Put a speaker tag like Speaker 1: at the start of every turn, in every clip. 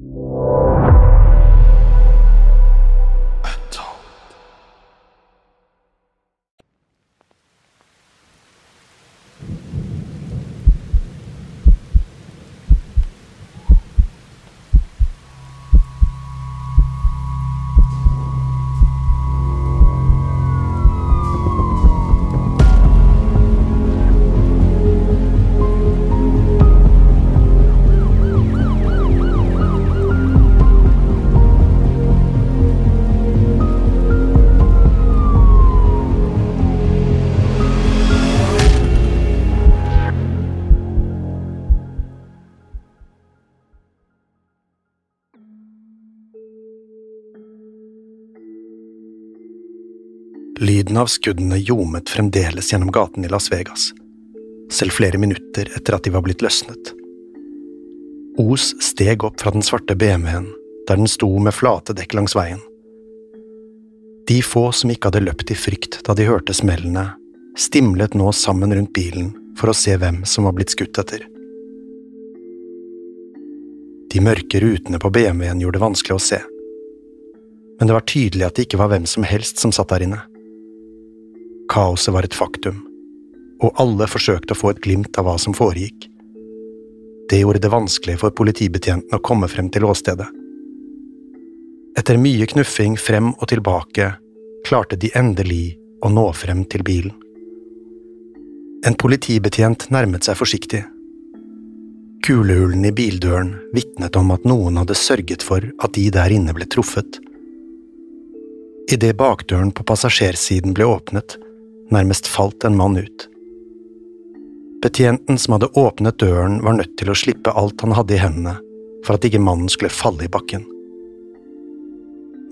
Speaker 1: you.
Speaker 2: Lyden av skuddene ljomet fremdeles gjennom gaten i Las Vegas, selv flere minutter etter at de var blitt løsnet. Os steg opp fra den svarte BMW-en, der den sto med flate dekk langs veien. De få som ikke hadde løpt i frykt da de hørte smellene, stimlet nå sammen rundt bilen for å se hvem som var blitt skutt etter. De mørke rutene på BMW-en gjorde det vanskelig å se, men det var tydelig at det ikke var hvem som helst som satt der inne. Kaoset var et faktum, og alle forsøkte å få et glimt av hva som foregikk. Det gjorde det vanskelig for politibetjenten å komme frem til åstedet. Etter mye knuffing frem og tilbake klarte de endelig å nå frem til bilen. En politibetjent nærmet seg forsiktig. Kulehullene i bildøren vitnet om at noen hadde sørget for at de der inne ble truffet. Idet bakdøren på passasjersiden ble åpnet, nærmest falt en mann ut. Betjenten som hadde åpnet døren, var nødt til å slippe alt han hadde i hendene, for at ikke mannen skulle falle i bakken.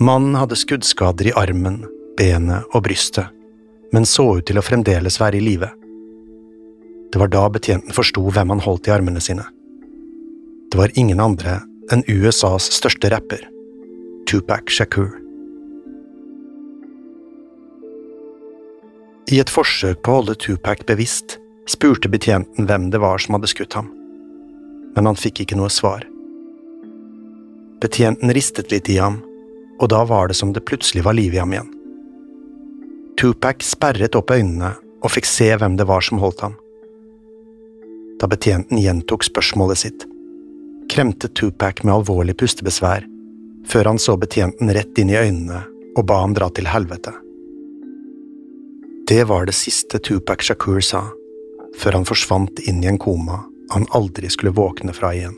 Speaker 2: Mannen hadde skuddskader i armen, benet og brystet, men så ut til å fremdeles være i live. Det var da betjenten forsto hvem han holdt i armene sine. Det var ingen andre enn USAs største rapper, Tupac Shakur. I et forsøk på å holde Tupac bevisst spurte betjenten hvem det var som hadde skutt ham, men han fikk ikke noe svar. Betjenten ristet litt i ham, og da var det som det plutselig var liv i ham igjen. Tupac sperret opp øynene og fikk se hvem det var som holdt ham. Da betjenten gjentok spørsmålet sitt, kremte Tupac med alvorlig pustebesvær, før han så betjenten rett inn i øynene og ba ham dra til helvete. Det var det siste Tupac Shakur sa, før han forsvant inn i en koma han aldri skulle våkne fra igjen.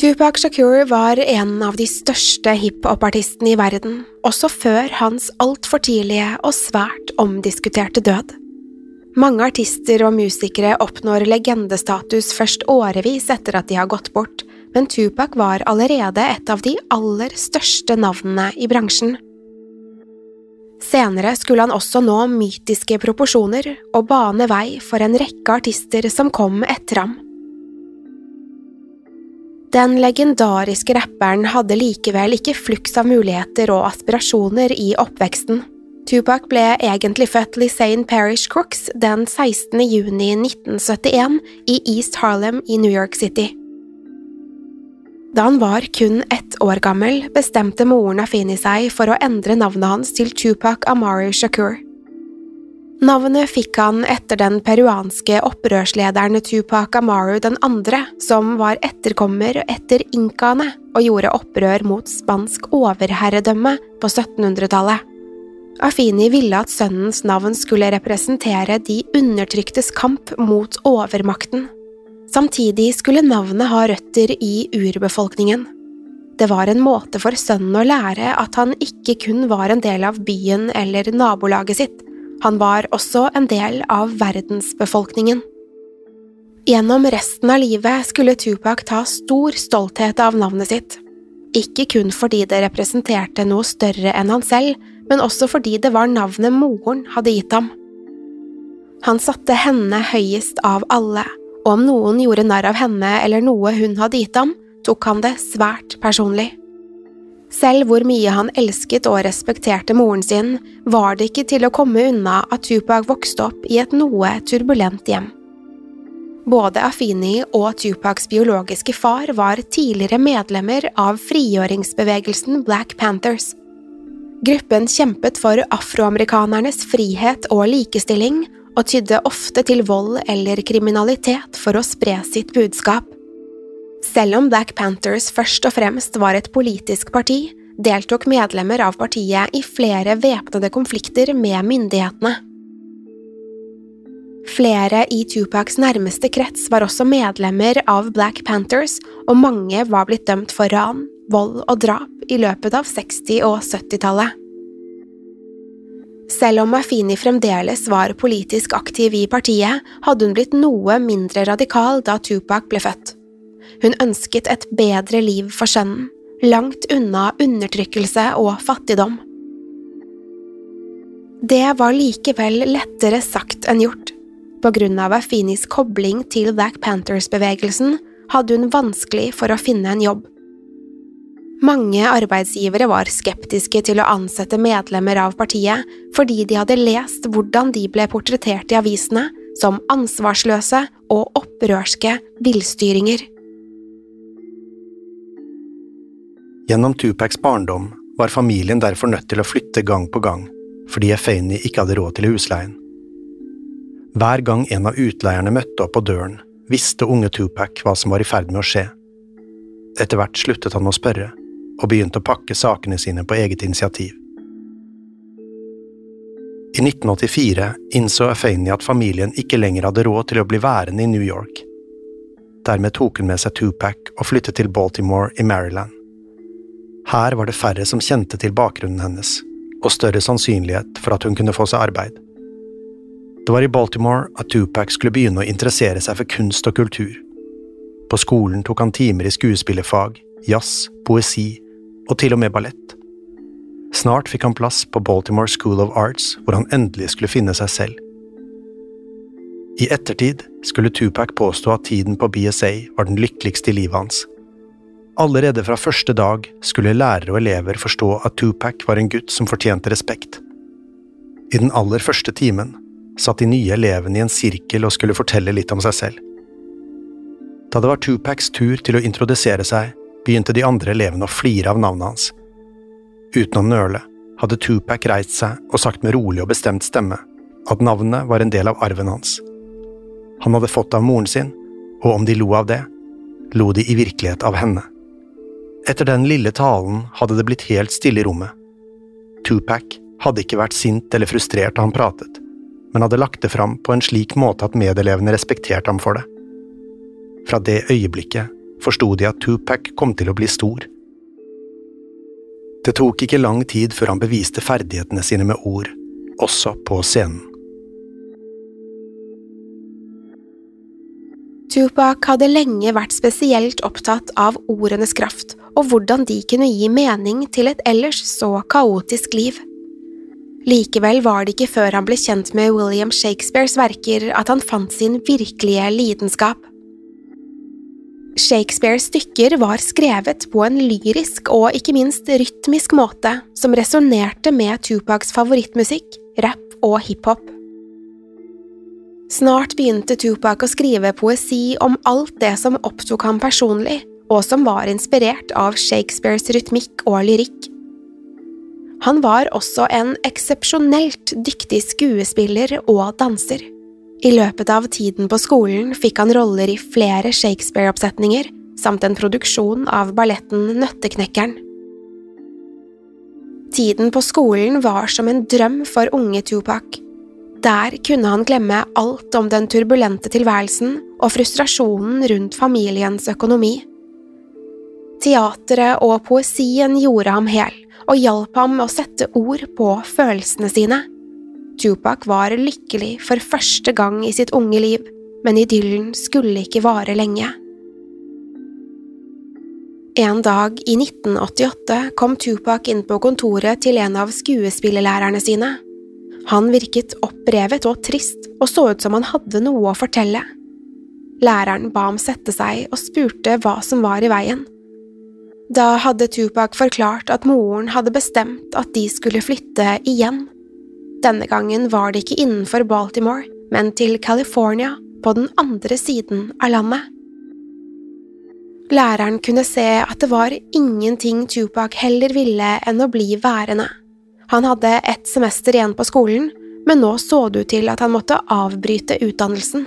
Speaker 1: Tupac Shakur var en av de største hiphop-artistene i verden, også før hans altfor tidlige og svært omdiskuterte død. Mange artister og musikere oppnår legendestatus først årevis etter at de har gått bort, men Tupac var allerede et av de aller største navnene i bransjen. Senere skulle han også nå mytiske proporsjoner og bane vei for en rekke artister som kom etter ham. Den legendariske rapperen hadde likevel ikke fluks av muligheter og aspirasjoner i oppveksten. Tupac ble egentlig født Lisanne Parish Crooks den 16. juni 1971 i East Harlem i New York City. Da han var kun ett år gammel, bestemte moren Afini seg for å endre navnet hans til Tupac Amari Shakur. Navnet fikk han etter den peruanske opprørslederen Tupac Amaru den andre, som var etterkommer etter inkaene og gjorde opprør mot spansk overherredømme på 1700-tallet. Afini ville at sønnens navn skulle representere de undertryktes kamp mot overmakten. Samtidig skulle navnet ha røtter i urbefolkningen. Det var en måte for sønnen å lære at han ikke kun var en del av byen eller nabolaget sitt, han var også en del av verdensbefolkningen. Gjennom resten av livet skulle Tupac ta stor stolthet av navnet sitt, ikke kun fordi det representerte noe større enn han selv, men også fordi det var navnet moren hadde gitt ham. Han satte henne høyest av alle, og om noen gjorde narr av henne eller noe hun hadde gitt ham, tok han det svært personlig. Selv hvor mye han elsket og respekterte moren sin, var det ikke til å komme unna at Tupac vokste opp i et noe turbulent hjem. Både Afini og Tupacs biologiske far var tidligere medlemmer av frigjøringsbevegelsen Black Panthers. Gruppen kjempet for afroamerikanernes frihet og likestilling, og tydde ofte til vold eller kriminalitet for å spre sitt budskap. Selv om Black Panthers først og fremst var et politisk parti, deltok medlemmer av partiet i flere væpnede konflikter med myndighetene. Flere i Tupacs nærmeste krets var også medlemmer av Black Panthers, og mange var blitt dømt for ran, vold og drap i løpet av 60- og 70-tallet. Selv om Mafini fremdeles var politisk aktiv i partiet, hadde hun blitt noe mindre radikal da Tupac ble født. Hun ønsket et bedre liv for sønnen, langt unna undertrykkelse og fattigdom. Det var likevel lettere sagt enn gjort. På grunn av Afinis kobling til Black Panthers-bevegelsen hadde hun vanskelig for å finne en jobb. Mange arbeidsgivere var skeptiske til å ansette medlemmer av partiet fordi de hadde lest hvordan de ble portrettert i avisene som ansvarsløse og opprørske villstyringer.
Speaker 2: Gjennom Tupacs barndom var familien derfor nødt til å flytte gang på gang fordi Efeini ikke hadde råd til husleien. Hver gang en av utleierne møtte opp på døren, visste unge Tupac hva som var i ferd med å skje. Etter hvert sluttet han å spørre og begynte å pakke sakene sine på eget initiativ. I 1984 innså Afeni at familien ikke lenger hadde råd til å bli værende i New York. Dermed tok hun med seg Tupac og flyttet til Baltimore i Maryland. Her var det færre som kjente til bakgrunnen hennes, og større sannsynlighet for at hun kunne få seg arbeid. Det var i Baltimore at Tupac skulle begynne å interessere seg for kunst og kultur. På skolen tok han timer i skuespillerfag, jazz, poesi og til og med ballett. Snart fikk han plass på Baltimore School of Arts, hvor han endelig skulle finne seg selv. I ettertid skulle Tupac påstå at tiden på BSA var den lykkeligste i livet hans. Allerede fra første dag skulle lærere og elever forstå at Tupac var en gutt som fortjente respekt. I den aller første timen satt de nye elevene i en sirkel og skulle fortelle litt om seg selv. Da det var Tupacs tur til å introdusere seg, begynte de andre elevene å flire av navnet hans. Uten å nøle hadde Tupac reist seg og sagt med rolig og bestemt stemme at navnet var en del av arven hans. Han hadde fått av moren sin, og om de lo av det, lo de i virkelighet av henne. Etter den lille talen hadde det blitt helt stille i rommet. Tupac hadde ikke vært sint eller frustrert da han pratet, men hadde lagt det fram på en slik måte at medelevene respekterte ham for det. Fra det øyeblikket forsto de at Tupac kom til å bli stor. Det tok ikke lang tid før han beviste ferdighetene sine med ord, også på scenen.
Speaker 1: Tupac hadde lenge vært spesielt opptatt av ordenes kraft og hvordan de kunne gi mening til et ellers så kaotisk liv. Likevel var det ikke før han ble kjent med William Shakespeares verker at han fant sin virkelige lidenskap. Shakespeares stykker var skrevet på en lyrisk og ikke minst rytmisk måte som resonnerte med Tupacs favorittmusikk, rap og hiphop. Snart begynte Tupac å skrive poesi om alt det som opptok ham personlig, og som var inspirert av Shakespeares rytmikk og lyrikk. Han var også en eksepsjonelt dyktig skuespiller og danser. I løpet av tiden på skolen fikk han roller i flere Shakespeare-oppsetninger, samt en produksjon av balletten Nøtteknekkeren. Tiden på skolen var som en drøm for unge Tupac. Der kunne han glemme alt om den turbulente tilværelsen og frustrasjonen rundt familiens økonomi. Teatret og poesien gjorde ham hel og hjalp ham med å sette ord på følelsene sine. Tupac var lykkelig for første gang i sitt unge liv, men idyllen skulle ikke vare lenge. En dag i 1988 kom Tupac inn på kontoret til en av skuespillerlærerne sine. Han virket opprevet og trist og så ut som han hadde noe å fortelle. Læreren ba ham sette seg og spurte hva som var i veien. Da hadde Tupac forklart at moren hadde bestemt at de skulle flytte igjen. Denne gangen var det ikke innenfor Baltimore, men til California, på den andre siden av landet. Læreren kunne se at det var ingenting Tupac heller ville enn å bli værende. Han hadde ett semester igjen på skolen, men nå så det ut til at han måtte avbryte utdannelsen.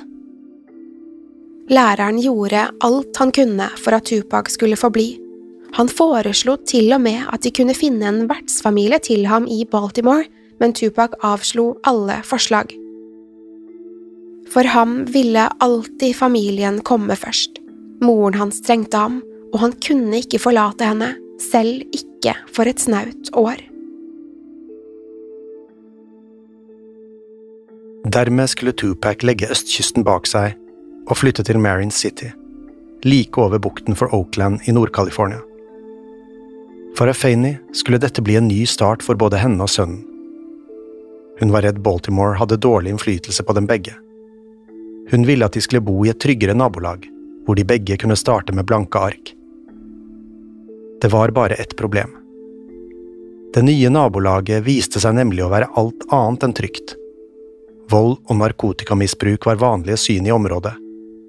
Speaker 1: Læreren gjorde alt han kunne for at Tupac skulle få bli han foreslo til og med at de kunne finne en vertsfamilie til ham i Baltimore, men Tupac avslo alle forslag. For ham ville alltid familien komme først. Moren hans trengte ham, og han kunne ikke forlate henne, selv ikke for et snaut år.
Speaker 2: Dermed skulle Tupac legge østkysten bak seg og flytte til Marin City, like over bukten for Oakland i Nord-California. For Afeni skulle dette bli en ny start for både henne og sønnen. Hun var redd Baltimore hadde dårlig innflytelse på dem begge. Hun ville at de skulle bo i et tryggere nabolag, hvor de begge kunne starte med blanke ark. Det var bare ett problem. Det nye nabolaget viste seg nemlig å være alt annet enn trygt. Vold og narkotikamisbruk var vanlige syn i området,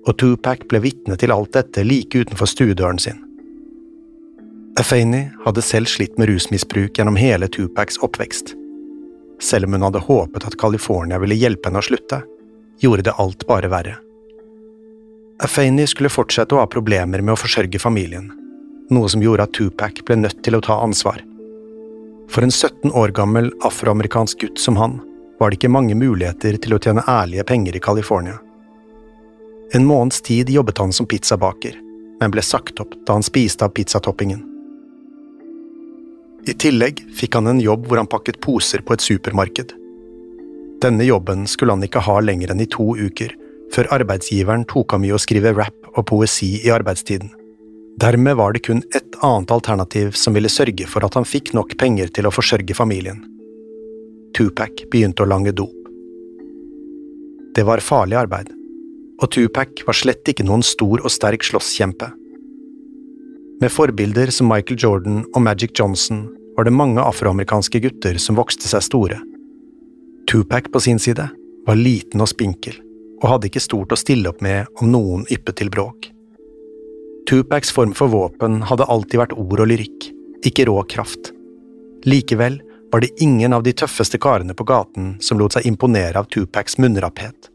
Speaker 2: og Tupac ble vitne til alt dette like utenfor stuedøren sin. Afeni hadde selv slitt med rusmisbruk gjennom hele Tupacs oppvekst. Selv om hun hadde håpet at California ville hjelpe henne å slutte, gjorde det alt bare verre. Afeni skulle fortsette å ha problemer med å forsørge familien, noe som gjorde at Tupac ble nødt til å ta ansvar. For en 17 år gammel afroamerikansk gutt som han, var det ikke mange muligheter til å tjene ærlige penger i California. En måneds tid jobbet han som pizzabaker, men ble sagt opp da han spiste av pizzatoppingen. I tillegg fikk han en jobb hvor han pakket poser på et supermarked. Denne jobben skulle han ikke ha lenger enn i to uker, før arbeidsgiveren tok ham i å skrive rap og poesi i arbeidstiden. Dermed var det kun ett annet alternativ som ville sørge for at han fikk nok penger til å forsørge familien. Tupac begynte å lange dop. Det var farlig arbeid, og Tupac var slett ikke noen stor og sterk slåsskjempe. Med forbilder som Michael Jordan og Magic Johnson var det mange afroamerikanske gutter som vokste seg store. Tupac på sin side var liten og spinkel, og hadde ikke stort å stille opp med om noen yppet til bråk. Tupacs form for våpen hadde alltid vært ord og lyrikk, ikke rå kraft. Likevel var det ingen av de tøffeste karene på gaten som lot seg imponere av Tupacs munnrapphet.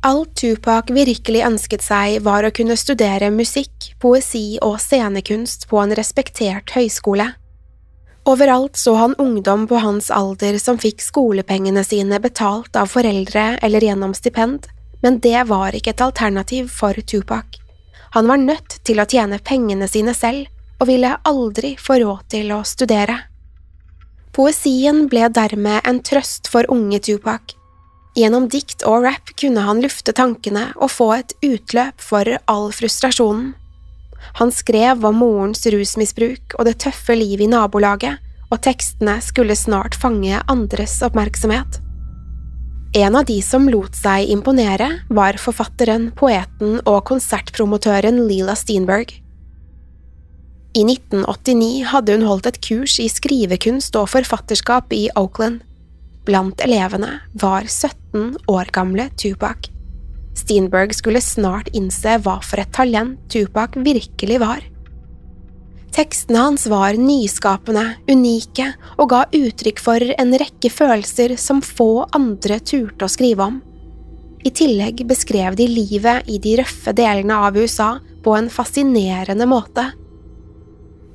Speaker 1: Alt Tupac virkelig ønsket seg, var å kunne studere musikk, poesi og scenekunst på en respektert høyskole. Overalt så han ungdom på hans alder som fikk skolepengene sine betalt av foreldre eller gjennom stipend, men det var ikke et alternativ for Tupac. Han var nødt til å tjene pengene sine selv, og ville aldri få råd til å studere. Poesien ble dermed en trøst for unge Tupac, Gjennom dikt og rap kunne han lufte tankene og få et utløp for all frustrasjonen. Han skrev om morens rusmisbruk og det tøffe livet i nabolaget, og tekstene skulle snart fange andres oppmerksomhet. En av de som lot seg imponere, var forfatteren, poeten og konsertpromotøren Lila Steenberg. I 1989 hadde hun holdt et kurs i skrivekunst og forfatterskap i Oakland. Blant elevene var 17 år gamle Tupac. Steenberg skulle snart innse hva for et talent Tupac virkelig var. Tekstene hans var nyskapende, unike og ga uttrykk for en rekke følelser som få andre turte å skrive om. I tillegg beskrev de livet i de røffe delene av USA på en fascinerende måte.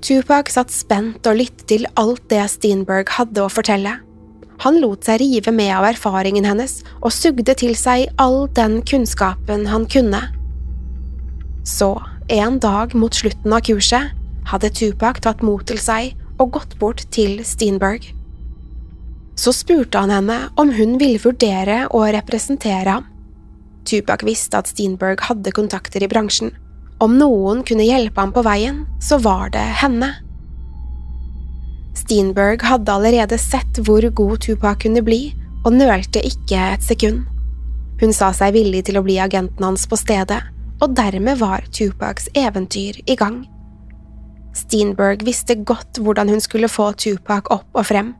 Speaker 1: Tupac satt spent og lyttet til alt det Steenberg hadde å fortelle. Han lot seg rive med av erfaringen hennes og sugde til seg all den kunnskapen han kunne. Så, en dag mot slutten av kurset, hadde Tupac tatt mot til seg og gått bort til Steenberg. Så spurte han henne om hun ville vurdere å representere ham. Tupac visste at Steenberg hadde kontakter i bransjen, om noen kunne hjelpe ham på veien, så var det henne. Steenberg hadde allerede sett hvor god Tupac kunne bli, og nølte ikke et sekund. Hun sa seg villig til å bli agenten hans på stedet, og dermed var Tupacs eventyr i gang. Steenberg visste godt hvordan hun skulle få Tupac opp og frem.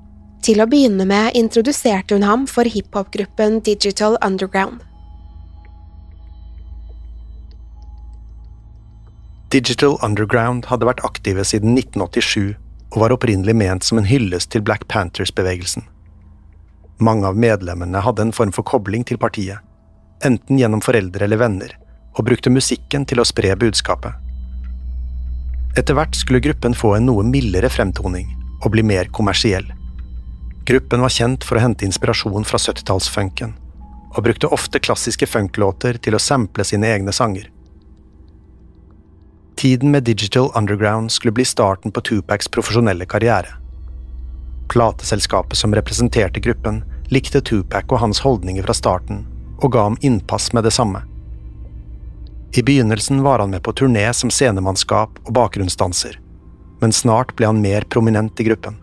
Speaker 1: Til å begynne med introduserte hun ham for hiphop-gruppen Digital Underground.
Speaker 2: Digital Underground hadde vært aktive siden 1987 og var opprinnelig ment som en hyllest til Black Panthers-bevegelsen. Mange av medlemmene hadde en form for kobling til partiet, enten gjennom foreldre eller venner, og brukte musikken til å spre budskapet. Etter hvert skulle gruppen få en noe mildere fremtoning og bli mer kommersiell. Gruppen var kjent for å hente inspirasjon fra 70-tallsfunken, og brukte ofte klassiske funklåter til å sample sine egne sanger. Tiden med Digital Underground skulle bli starten på Tupacs profesjonelle karriere. Plateselskapet som representerte gruppen, likte Tupac og hans holdninger fra starten, og ga ham innpass med det samme. I begynnelsen var han med på turné som scenemannskap og bakgrunnsdanser, men snart ble han mer prominent i gruppen.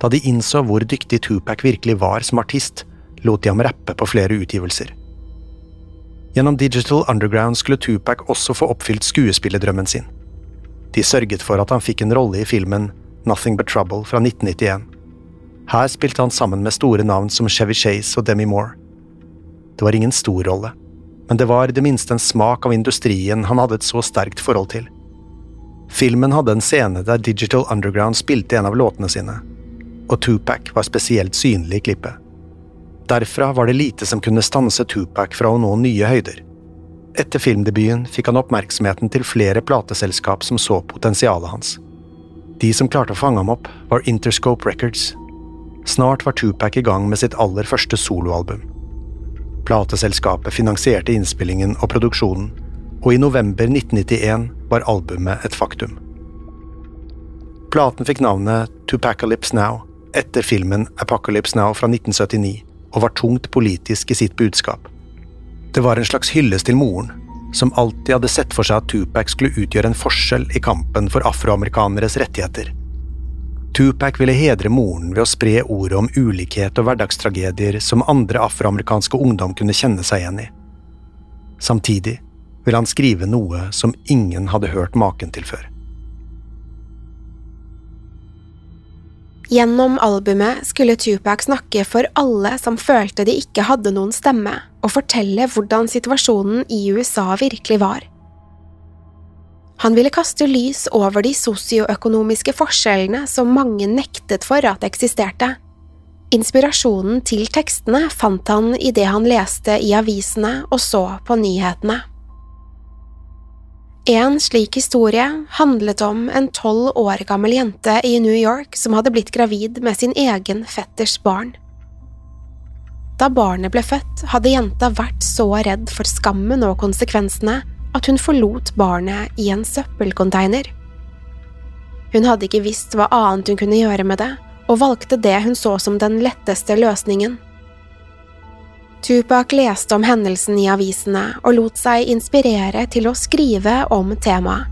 Speaker 2: Da de innså hvor dyktig Tupac virkelig var som artist, lot de ham rappe på flere utgivelser. Gjennom Digital Underground skulle Tupac også få oppfylt skuespillerdrømmen sin. De sørget for at han fikk en rolle i filmen Nothing But Trouble fra 1991. Her spilte han sammen med store navn som Chevy Chase og Demi Moore. Det var ingen stor rolle, men det var i det minste en smak av industrien han hadde et så sterkt forhold til. Filmen hadde en scene der Digital Underground spilte en av låtene sine, og Tupac var spesielt synlig i klippet. Derfra var det lite som kunne stanse Tupac fra å nå nye høyder. Etter filmdebuten fikk han oppmerksomheten til flere plateselskap som så potensialet hans. De som klarte å fange ham opp, var Interscope Records. Snart var Tupac i gang med sitt aller første soloalbum. Plateselskapet finansierte innspillingen og produksjonen, og i november 1991 var albumet et faktum. Platen fikk navnet Tupacalypse Now etter filmen Apocalypse Now fra 1979 og var tungt politisk i sitt budskap. Det var en slags hyllest til moren, som alltid hadde sett for seg at Tupac skulle utgjøre en forskjell i kampen for afroamerikaneres rettigheter. Tupac ville hedre moren ved å spre ordet om ulikhet og hverdagstragedier som andre afroamerikanske ungdom kunne kjenne seg igjen i. Samtidig ville han skrive noe som ingen hadde hørt maken til før.
Speaker 1: Gjennom albumet skulle Tupac snakke for alle som følte de ikke hadde noen stemme, og fortelle hvordan situasjonen i USA virkelig var. Han ville kaste lys over de sosioøkonomiske forskjellene som mange nektet for at eksisterte. Inspirasjonen til tekstene fant han i det han leste i avisene og så på nyhetene. En slik historie handlet om en tolv år gammel jente i New York som hadde blitt gravid med sin egen fetters barn. Da barnet ble født, hadde jenta vært så redd for skammen og konsekvensene at hun forlot barnet i en søppelcontainer. Hun hadde ikke visst hva annet hun kunne gjøre med det, og valgte det hun så som den letteste løsningen. Tupac leste om hendelsen i avisene og lot seg inspirere til å skrive om temaet.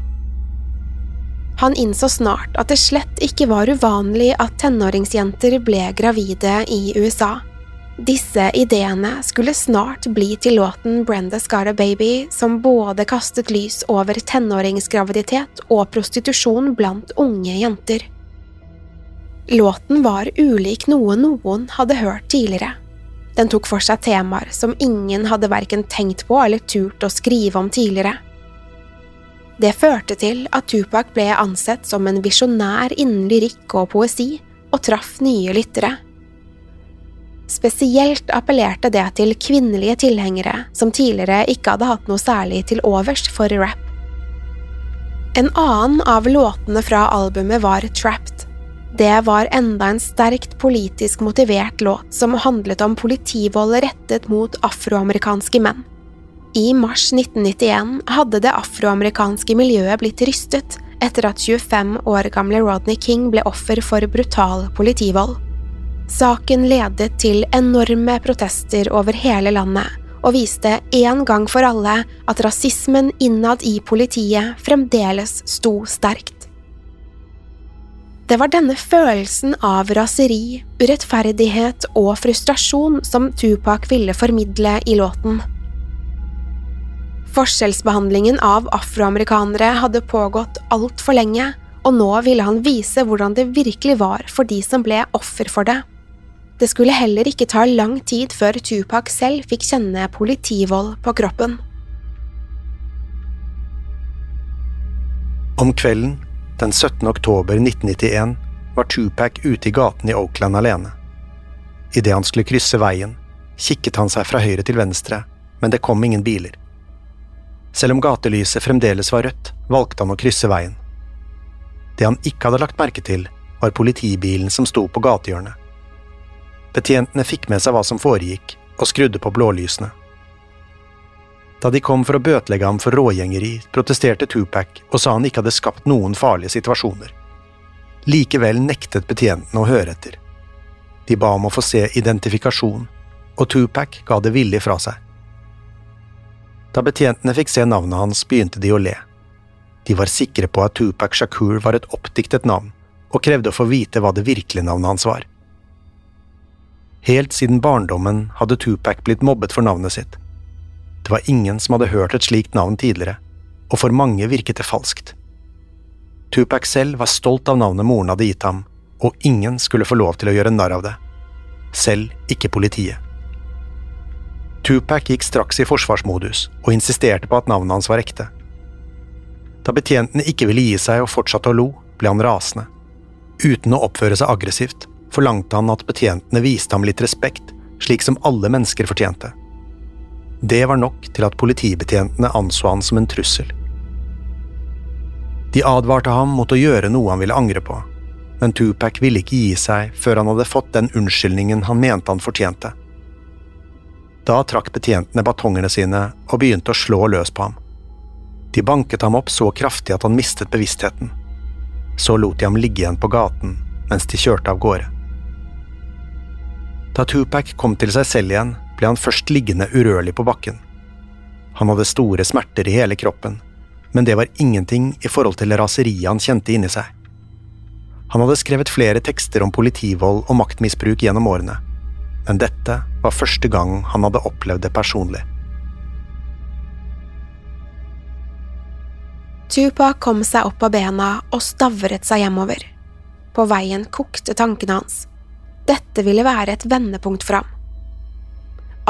Speaker 1: Han innså snart at det slett ikke var uvanlig at tenåringsjenter ble gravide i USA. Disse ideene skulle snart bli til låten Brenda Scara Baby, som både kastet lys over tenåringsgraviditet og prostitusjon blant unge jenter. Låten var ulik noe noen hadde hørt tidligere. Den tok for seg temaer som ingen hadde verken tenkt på eller turt å skrive om tidligere. Det førte til at Tupac ble ansett som en visjonær innen lyrikk og poesi, og traff nye lyttere. Spesielt appellerte det til kvinnelige tilhengere som tidligere ikke hadde hatt noe særlig til overs for rap. En annen av låtene fra albumet var Trapped. Det var enda en sterkt politisk motivert låt som handlet om politivold rettet mot afroamerikanske menn. I mars 1991 hadde det afroamerikanske miljøet blitt rystet etter at 25 år gamle Rodney King ble offer for brutal politivold. Saken ledet til enorme protester over hele landet, og viste en gang for alle at rasismen innad i politiet fremdeles sto sterkt. Det var denne følelsen av raseri, urettferdighet og frustrasjon som Tupac ville formidle i låten. Forskjellsbehandlingen av afroamerikanere hadde pågått altfor lenge, og nå ville han vise hvordan det virkelig var for de som ble offer for det. Det skulle heller ikke ta lang tid før Tupac selv fikk kjenne politivold på kroppen.
Speaker 2: Om kvelden, den 17. oktober 1991, var Tupac ute i gaten i Oakland alene. Idet han skulle krysse veien, kikket han seg fra høyre til venstre, men det kom ingen biler. Selv om gatelyset fremdeles var rødt, valgte han å krysse veien. Det han ikke hadde lagt merke til, var politibilen som sto på gatehjørnet. Betjentene fikk med seg hva som foregikk, og skrudde på blålysene. Da de kom for å bøtelegge ham for rågjengeri, protesterte Tupac og sa han ikke hadde skapt noen farlige situasjoner. Likevel nektet betjentene å høre etter. De ba om å få se identifikasjon, og Tupac ga det villig fra seg. Da betjentene fikk se navnet hans, begynte de å le. De var sikre på at Tupac Shakur var et oppdiktet navn, og krevde å få vite hva det virkelige navnet hans var. Helt siden barndommen hadde Tupac blitt mobbet for navnet sitt. Det var ingen som hadde hørt et slikt navn tidligere, og for mange virket det falskt. Tupac selv var stolt av navnet moren hadde gitt ham, og ingen skulle få lov til å gjøre narr av det. Selv ikke politiet. Tupac gikk straks i forsvarsmodus og insisterte på at navnet hans var ekte. Da betjentene ikke ville gi seg og fortsatte å lo, ble han rasende. Uten å oppføre seg aggressivt forlangte han at betjentene viste ham litt respekt, slik som alle mennesker fortjente. Det var nok til at politibetjentene anså han som en trussel. De advarte ham mot å gjøre noe han ville angre på, men Tupac ville ikke gi seg før han hadde fått den unnskyldningen han mente han fortjente. Da trakk betjentene batongene sine og begynte å slå løs på ham. De banket ham opp så kraftig at han mistet bevisstheten. Så lot de ham ligge igjen på gaten mens de kjørte av gårde. Da Tupac kom til seg selv igjen, ble han først liggende urørlig på bakken. Han hadde store smerter i hele kroppen, men det var ingenting i forhold til raseriet han kjente inni seg. Han hadde skrevet flere tekster om politivold og maktmisbruk gjennom årene men dette var første gang han hadde opplevd det personlig.
Speaker 1: Tupac kom seg opp av bena og stavret seg hjemover. På veien kokte tankene hans. Dette ville være et vendepunkt for ham.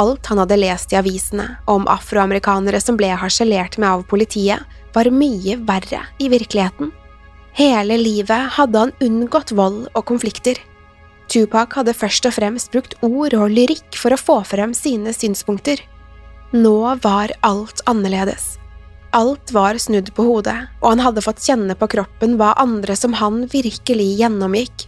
Speaker 1: Alt han hadde lest i avisene om afroamerikanere som ble harselert med av politiet, var mye verre i virkeligheten. Hele livet hadde han unngått vold og konflikter. Tupac hadde først og fremst brukt ord og lyrikk for å få frem sine synspunkter. Nå var alt annerledes. Alt var snudd på hodet, og han hadde fått kjenne på kroppen hva andre som han virkelig gjennomgikk.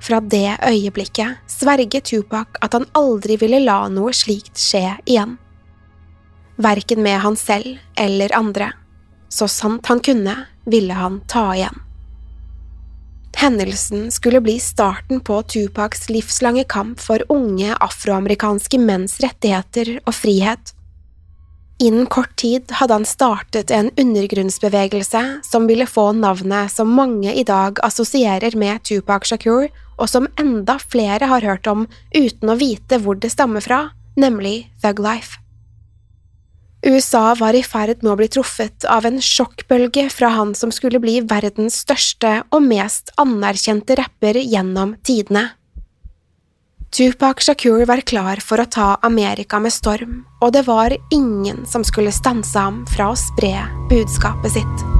Speaker 1: Fra det øyeblikket sverget Tupac at han aldri ville la noe slikt skje igjen. Verken med han selv eller andre. Så sant han kunne, ville han ta igjen. Hendelsen skulle bli starten på Tupacs livslange kamp for unge afroamerikanske menns rettigheter og frihet. Innen kort tid hadde han startet en undergrunnsbevegelse som ville få navnet som mange i dag assosierer med Tupac Shakur, og som enda flere har hørt om uten å vite hvor det stammer fra, nemlig Thug Life. USA var i ferd med å bli truffet av en sjokkbølge fra han som skulle bli verdens største og mest anerkjente rapper gjennom tidene. Tupac Shakur var klar for å ta Amerika med storm, og det var ingen som skulle stanse ham fra å spre budskapet sitt.